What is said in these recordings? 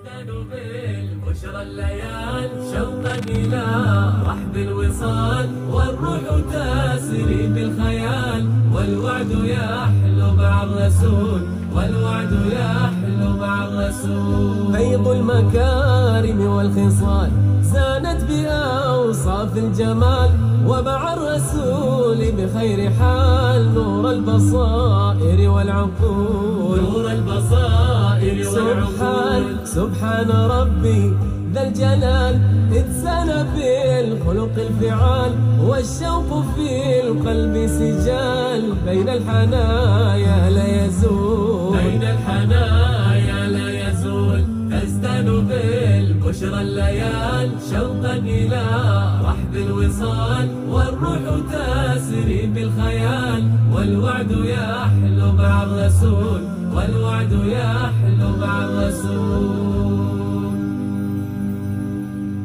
تزداد بالبشرى الليال شوقا إلى رحب الوصال والروح تسري بالخيال. والوعد يحلو مع الرسول والوعد يحلو مع الرسول. فيض المكارم والخصال زانت بأوصاف الجمال. ومع الرسول بخير حال نور البصائر والعقول. نور البصائر سبحان سبحان ربي ذا الجلال. إذ سنى بالخلق الفعال والشوق في القلب سجال. بين الحنايا لا يزول. بين الحنايا لا يزول. تزدان بالبشرى الليال. شوقا إلى رحب الوصال. والروح تسري بالخيال. والوعد يحلو مع الرسول. والوعد يحلو مع الرسول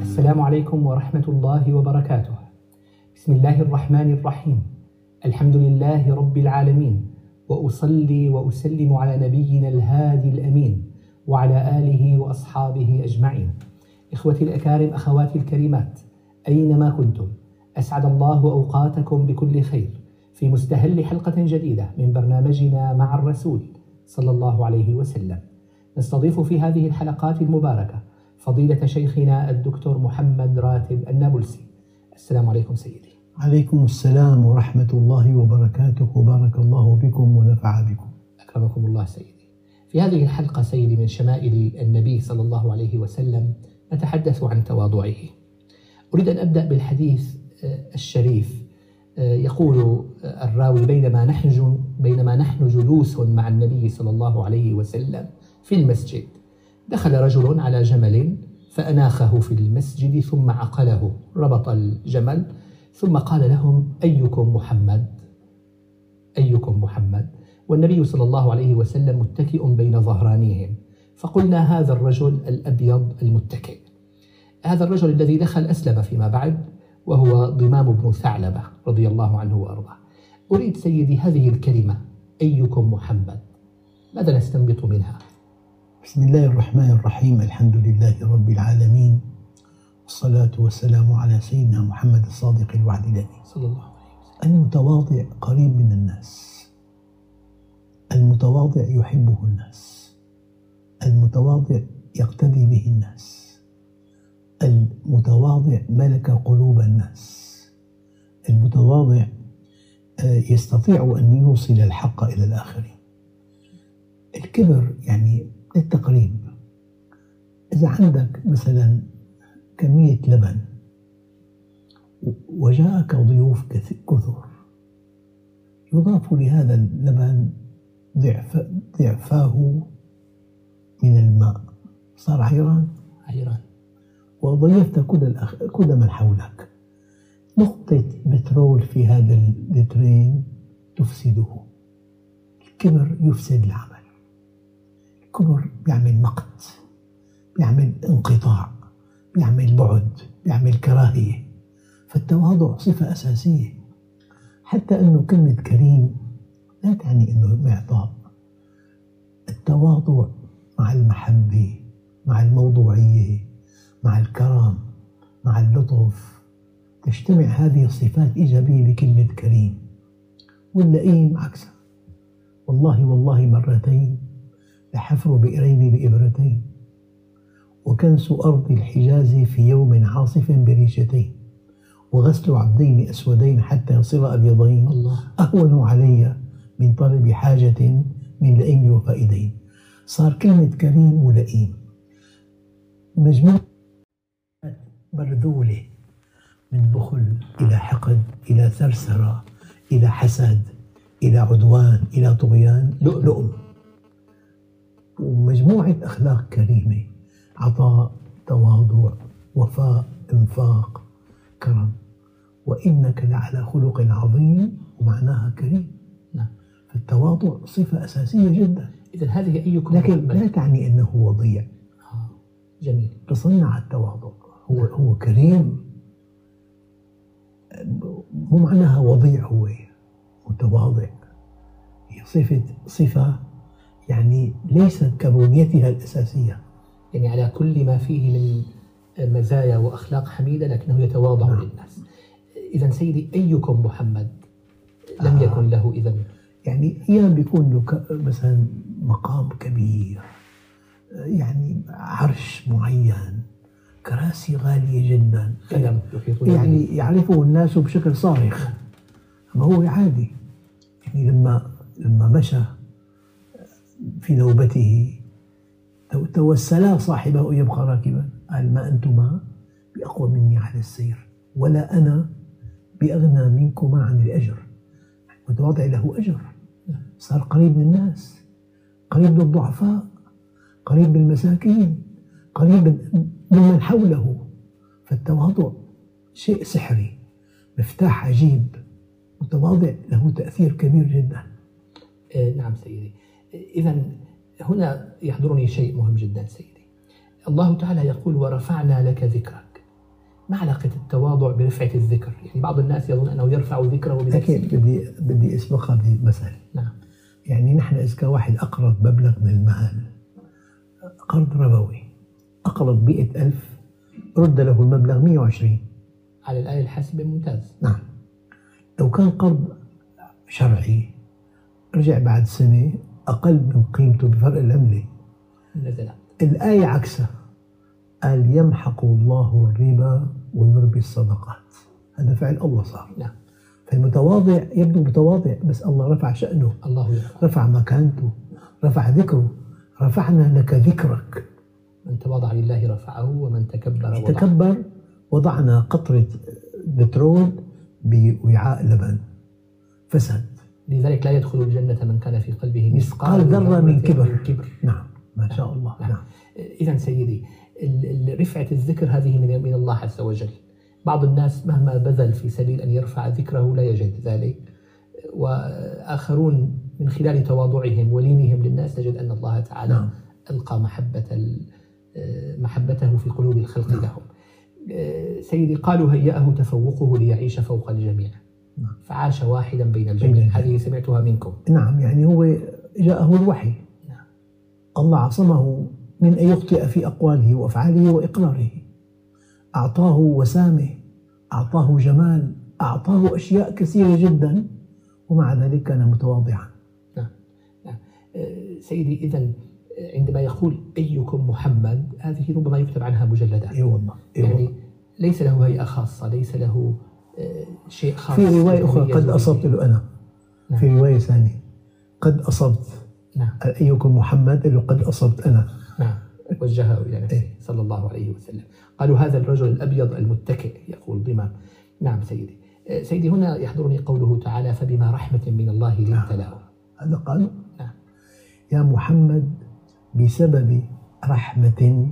السلام عليكم ورحمة الله وبركاته. بسم الله الرحمن الرحيم. الحمد لله رب العالمين وأصلي وأسلم على نبينا الهادي الأمين وعلى آله وأصحابه أجمعين. إخوتي الأكارم أخواتي الكريمات أينما كنتم أسعد الله أوقاتكم بكل خير في مستهل حلقة جديدة من برنامجنا مع الرسول صلى الله عليه وسلم. نستضيف في هذه الحلقات المباركة فضيلة شيخنا الدكتور محمد راتب النابلسي. السلام عليكم سيدي. عليكم السلام ورحمة الله وبركاته. وبارك الله بكم ونفع بكم. أكرمكم الله سيدي. في هذه الحلقة سيدي من شمائل النبي صلى الله عليه وسلم نتحدث عن تواضعه. أريد أن أبدأ بالحديث الشريف يقول الراوي بينما نحن بينما نحن جلوس مع النبي صلى الله عليه وسلم في المسجد. دخل رجل على جمل فأناخه في المسجد ثم عقله ربط الجمل ثم قال لهم أيكم محمد؟ أيكم محمد؟ والنبي صلى الله عليه وسلم متكئ بين ظهرانيهم. فقلنا هذا الرجل الأبيض المتكئ. هذا الرجل الذي دخل أسلم فيما بعد وهو ضمام بن ثعلبة رضي الله عنه وأرضاه. أريد سيدي هذه الكلمة أيكم محمد؟ ماذا نستنبط منها؟ بسم الله الرحمن الرحيم الحمد لله رب العالمين والصلاة والسلام على سيدنا محمد الصادق الوعد الأمين. صلى الله عليه وسلم. المتواضع قريب من الناس المتواضع يحبه الناس المتواضع يقتدي به الناس المتواضع ملك قلوب الناس المتواضع يستطيع أن يوصل الحق إلى الآخرين. الكبر يعني للتقريب إذا عندك مثلا كمية لبن وجاءك ضيوف كثر يضاف لهذا اللبن ضعف ضعفاه من الماء. صار عيران عيران وضيفت كل الأخ... كل من حولك. نقطة بترول في هذا اللترين تفسده. الكبر يفسد العمل. الكبر بيعمل مقت بيعمل انقطاع بيعمل بعد بيعمل كراهية. فالتواضع صفة أساسية. حتى أنه كلمة كريم لا تعني أنه معطاء. التواضع مع المحبة مع الموضوعية مع الكرم مع اللطف تجتمع هذه الصفات إيجابية بكلمة كريم واللئيم عكسها. والله والله مرتين لحفر بئرين بإبرتين وكنس أرض الحجاز في يوم عاصف بريشتين وغسل عبدين أسودين حتى يصير أبيضين. الله. أهون علي من طلب حاجة من لئيم وفائدين. صار كلمة كريم ولئيم. مجموعة مرذولة من بخل إلى حقد إلى ثرثرة إلى حسد إلى عدوان إلى طغيان لؤلؤم. ومجموعة أخلاق كريمة عطاء تواضع وفاء إنفاق كرم. وإنك لعلى خلق عظيم ومعناها كريم. نعم. فالتواضع صفة أساسية جدا. إذا هذه أيكم لكن لا تعني أنه وضيع. آه، جميل. تصنع التواضع. هو هو كريم. مو معناها وضيع هو متواضع. هي صفة صفة يعني ليست كبنيتها الأساسية. يعني على كل ما فيه من مزايا وأخلاق حميدة لكنه يتواضع نعم. للناس. إذا سيدي أيكم محمد؟ لم آه. يكن له إذا يعني أيام بيكون له مثلا مقام كبير يعني عرش معين. كراسي غالية جدا. خدم به. يعني يعرفه الناس بشكل صارخ. أما هو عادي. يعني لما لما مشى في نوبته تو- توسلا صاحبه أن يبقى راكبا. قال ما أنتما بأقوى مني على السير ولا أنا بأغنى منكما عن الأجر. متواضع له أجر. صار قريب من الناس قريب من الضعفاء قريب من المساكين قريب ممن حوله. فالتواضع شيء سحري مفتاح عجيب متواضع له تأثير كبير جدا. آه، نعم سيدي. إذا هنا يحضرني شيء مهم جدا سيدي. الله تعالى يقول ورفعنا لك ذكرك. ما علاقة التواضع برفعة الذكر؟ يعني بعض الناس يظن أنه يرفع ذكره بنفسه. لكن بدي بدي اسبقها بمثل نعم. يعني نحن إذا كان واحد أقرض مبلغ من المال قرض ربوي أقرض مئة ألف رد له المبلغ 120 على الآية الحاسبة ممتاز. نعم. لو كان قرض شرعي رجع بعد سنة أقل من قيمته بفرق العملة. نزل الآية عكسها. قال يمحق الله الربا ويربي الصدقات. هذا فعل الله صار. نعم. فالمتواضع يبدو متواضع بس الله رفع شأنه. الله يرفع. رفع مكانته. رفع ذكره. رفعنا لك ذكرك. من تواضع لله رفعه ومن تكبر وضعه تكبر وضعنا قطرة بترول بوعاء لبن. فسد لذلك لا يدخل الجنة من كان في قلبه مثقال ذرة من كبر. كبر. نعم ما شاء الله نعم. نعم. إذا سيدي رفعة الذكر هذه من من الله عز وجل. بعض الناس مهما بذل في سبيل أن يرفع ذكره لا يجد ذلك. وآخرون من خلال تواضعهم ولينهم للناس نجد أن الله تعالى نعم. ألقى محبة محبته في قلوب الخلق. لهم سيدي قالوا هيأه تفوقه ليعيش فوق الجميع نعم. فعاش واحدا بين الجميع. هذه سمعتها منكم نعم يعني هو جاءه الوحي نعم. الله عصمه من أن يخطئ في أقواله وأفعاله وإقراره أعطاه وسامة أعطاه جمال أعطاه أشياء كثيرة جدا ومع ذلك كان متواضعا نعم نعم سيدي إذا عندما يقول أيكم محمد هذه ربما يكتب عنها مجلدات. إي والله. يعني ليس له هيئة خاصة ليس له آه، شيء خاص. في رواية أخرى قد. أصبت له أنا نعم. في رواية ثانية. قد أصبت. نعم. أيكم محمد قال له قد أصبت أنا. نعم. وجهه إلى نفسه إيه. صلى الله عليه وسلم. قالوا هذا الرجل الأبيض المتكئ يقول ضمام نعم سيدي. آه، سيدي هنا يحضرني قوله تعالى فبما رحمة من الله لنت لهم هذا قال نعم. يا محمد بسبب رحمة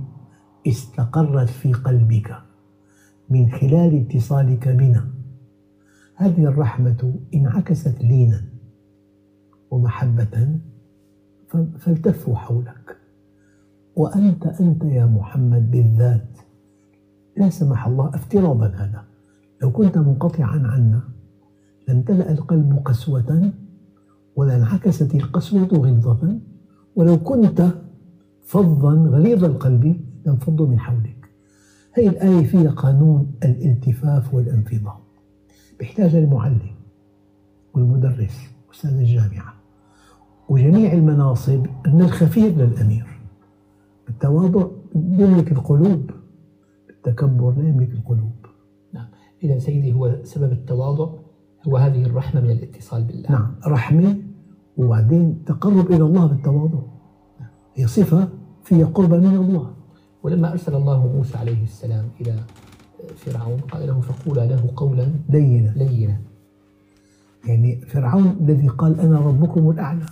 استقرت في قلبك من خلال اتصالك بنا. هذه الرحمة انعكست لينا ومحبة فالتفوا حولك. وأنت أنت يا محمد بالذات لا سمح الله افتراضا هذا. لو كنت منقطعا عنا لامتلأ القلب قسوة ولا انعكست القسوة غلظة. ولو كنت فظا غليظ القلب لانفضوا من حولك. هذه الآية فيها قانون الالتفاف والانفضاض بيحتاج المعلم والمدرس أستاذ الجامعة وجميع المناصب أن الخفير للأمير. التواضع يملك القلوب التكبر لا يملك القلوب. نعم. إذا سيدي هو سبب التواضع هو هذه الرحمة من الاتصال بالله. نعم. رحمة وبعدين تقرب إلى الله بالتواضع. هي صفة فيها قرب من الله. ولما أرسل الله موسى عليه السلام إلى فرعون قال له فقولا له قولا لينة لينا. يعني فرعون الذي قال أنا ربكم الأعلى.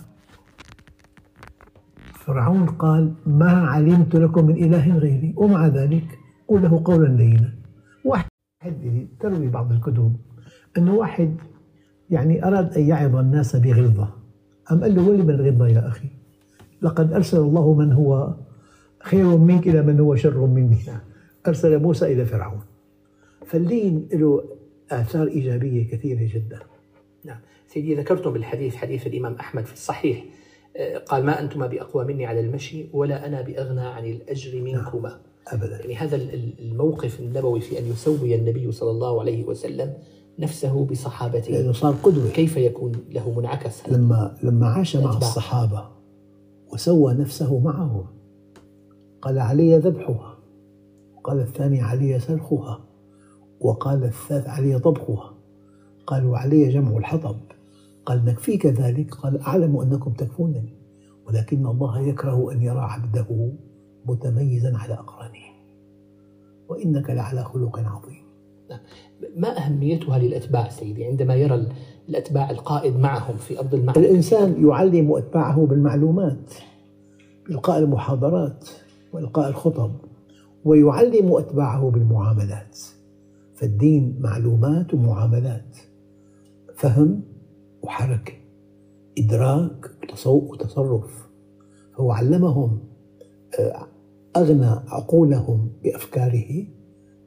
فرعون قال ما علمت لكم من إله غيري. ومع ذلك قل له قولا لينا. واحد تروي بعض الكتب أنه واحد يعني أراد أن يعظ الناس بغلظة. أم قال له ولم الغلظة يا أخي؟ لقد أرسل الله من هو خير منك إلى من هو شر مني. أرسل موسى إلى فرعون. فاللين له آثار إيجابية كثيرة جدا. نعم. سيدي ذكرتم بالحديث حديث الإمام أحمد في الصحيح. آه، قال ما أنتما بأقوى مني على المشي ولا أنا بأغنى عن الأجر منكما. أبدا. يعني هذا ال- ال- الموقف النبوي في أن يسوي النبي صلى الله عليه وسلم نفسه بصحابته. لأنه صار قدوة. كيف يكون له منعكس؟ لما لما عاش مع. الصحابة وسوى نفسه معهم قال علي ذبحها. قال الثاني علي سلخها وقال الثالث علي طبخها. قال وعلي جمع الحطب. قال نكفيك ذلك؟ قال أعلم أنكم تكفونني ولكن الله يكره أن يرى عبده متميزا على أقرانه. وإنك لعلى خلق عظيم. ما أهميتها للأتباع سيدي؟ عندما يرى ال- الأتباع القائد معهم في أرض المعركة. الإنسان يعلم أتباعه بالمعلومات بإلقاء المحاضرات وإلقاء الخطب ويعلم أتباعه بالمعاملات. فالدين معلومات ومعاملات فهم وحركة إدراك وتصرف. فهو علمهم آه، أغنى عقولهم بأفكاره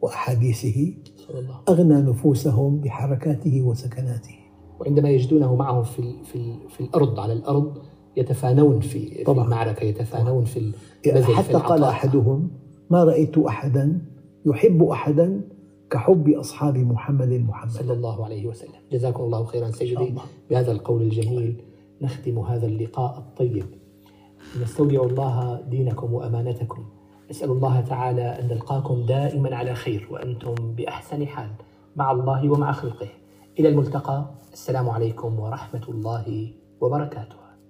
وأحاديثه. الله. أغنى نفوسهم بحركاته وسكناته. وعندما يجدونه معهم في ال- في ال- في الأرض على الأرض يتفانون في في طبعاً. المعركة يتفانون في البذل في حتى قال العطاء. أحدهم ما رأيت أحدا يحب أحدا كحب أصحاب محمد محمد صلى الله عليه وسلم. جزاكم الله خيرا سيدي. الله. بهذا القول الجميل نختم هذا اللقاء الطيب. نستودع الله دينكم وأمانتكم. نسأل الله تعالى أن نلقاكم دائما على خير وأنتم بأحسن حال مع الله ومع خلقه. إلى الملتقى. السلام عليكم ورحمة الله وبركاته.